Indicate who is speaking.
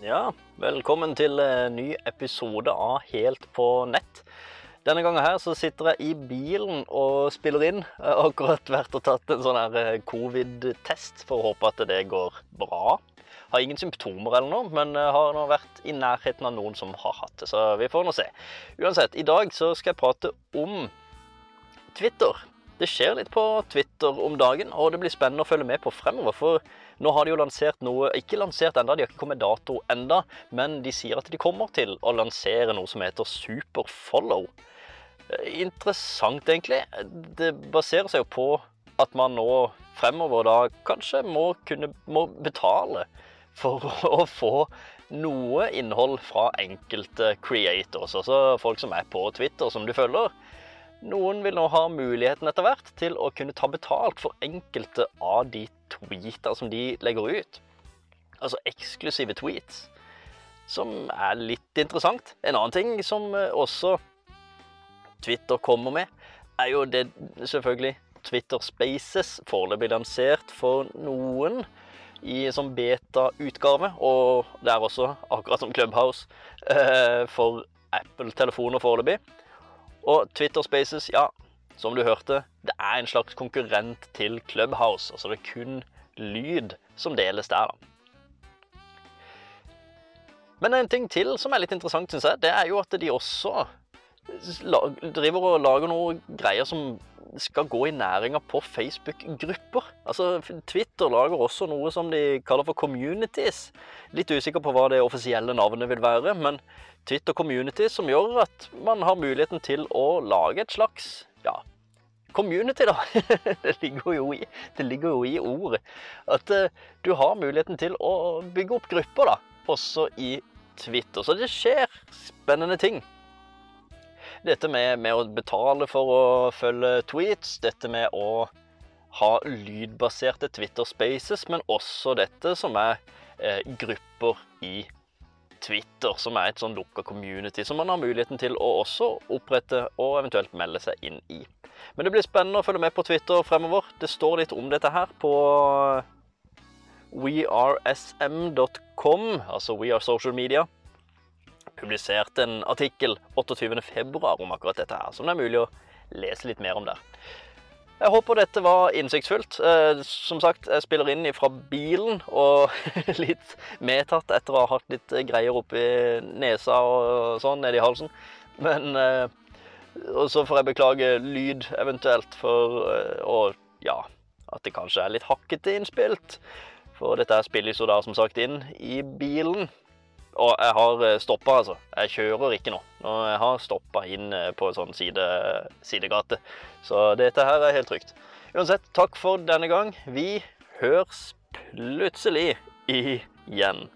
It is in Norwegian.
Speaker 1: Ja, velkommen til en ny episode av Helt på nett. Denne gangen her så sitter jeg i bilen og spiller inn. Jeg har akkurat vært og tatt en sånn her eh, covid-test for å håpe at det går bra. Har ingen symptomer eller noe, men har nå vært i nærheten av noen som har hatt det, så vi får nå se. Uansett, i dag så skal jeg prate om Twitter. Det skjer litt på Twitter om dagen, og det blir spennende å følge med på fremover. For nå har de jo lansert noe Ikke lansert enda, de har ikke kommet dato enda, men de sier at de kommer til å lansere noe som heter Superfollow. Eh, Interessant, egentlig. Det baserer seg jo på at man nå fremover da kanskje må kunne må betale for å få noe innhold fra enkelte creators, altså folk som er på Twitter, som du følger. Noen vil nå ha muligheten etter hvert til å kunne ta betalt for enkelte av de tweeter som de legger ut. Altså eksklusive tweets. Som er litt interessant. En annen ting som eh, også Twitter kommer med, er jo det selvfølgelig Twitter Spaces foreløpig lansert for noen i som beta-utgave. Og det er også, akkurat som Clubhouse, eh, for Apple-telefoner foreløpig. Og Twitter Spaces, ja, som du hørte, det er en slags konkurrent til Clubhouse. Altså det er kun lyd som deles der, da. Men en ting til som er litt interessant, syns jeg, det er jo at de også driver og lager noen greier som skal gå i næringa på Facebook-grupper. Altså, Twitter lager også noe som de kaller for communities. Litt usikker på hva det offisielle navnet vil være, men Twitter communities som gjør at man har muligheten til å lage et slags, ja, community da. det, ligger jo i, det ligger jo i ordet. At uh, du har muligheten til å bygge opp grupper da, også i Twitter. Så det skjer spennende ting. Dette med, med å betale for å følge tweets, dette med å ha lydbaserte Twitter Spaces, men også dette som er eh, grupper i Twitter, som er et sånn lukka community som man har muligheten til å også opprette og eventuelt melde seg inn i. Men det blir spennende å følge med på Twitter fremover. Det står litt om dette her på wearesm.com, altså We Are Social Media publiserte en artikkel 28. februar om akkurat dette her, som det er mulig å lese litt mer om der. Jeg håper dette var innsiktsfullt. Eh, som sagt, jeg spiller inn fra bilen og litt medtatt etter å ha hatt litt greier oppi nesa og sånn nedi halsen. Men eh, Og så får jeg beklage lyd eventuelt for eh, Og ja, at det kanskje er litt hakkete innspilt. For dette spilles jo da som sagt inn i bilen. Og jeg har stoppa, altså. Jeg kjører ikke nå. Og jeg har stoppa inn eh, på en sånn side, sidegate. Så dette her er helt trygt. Uansett, takk for denne gang. Vi høres plutselig igjen.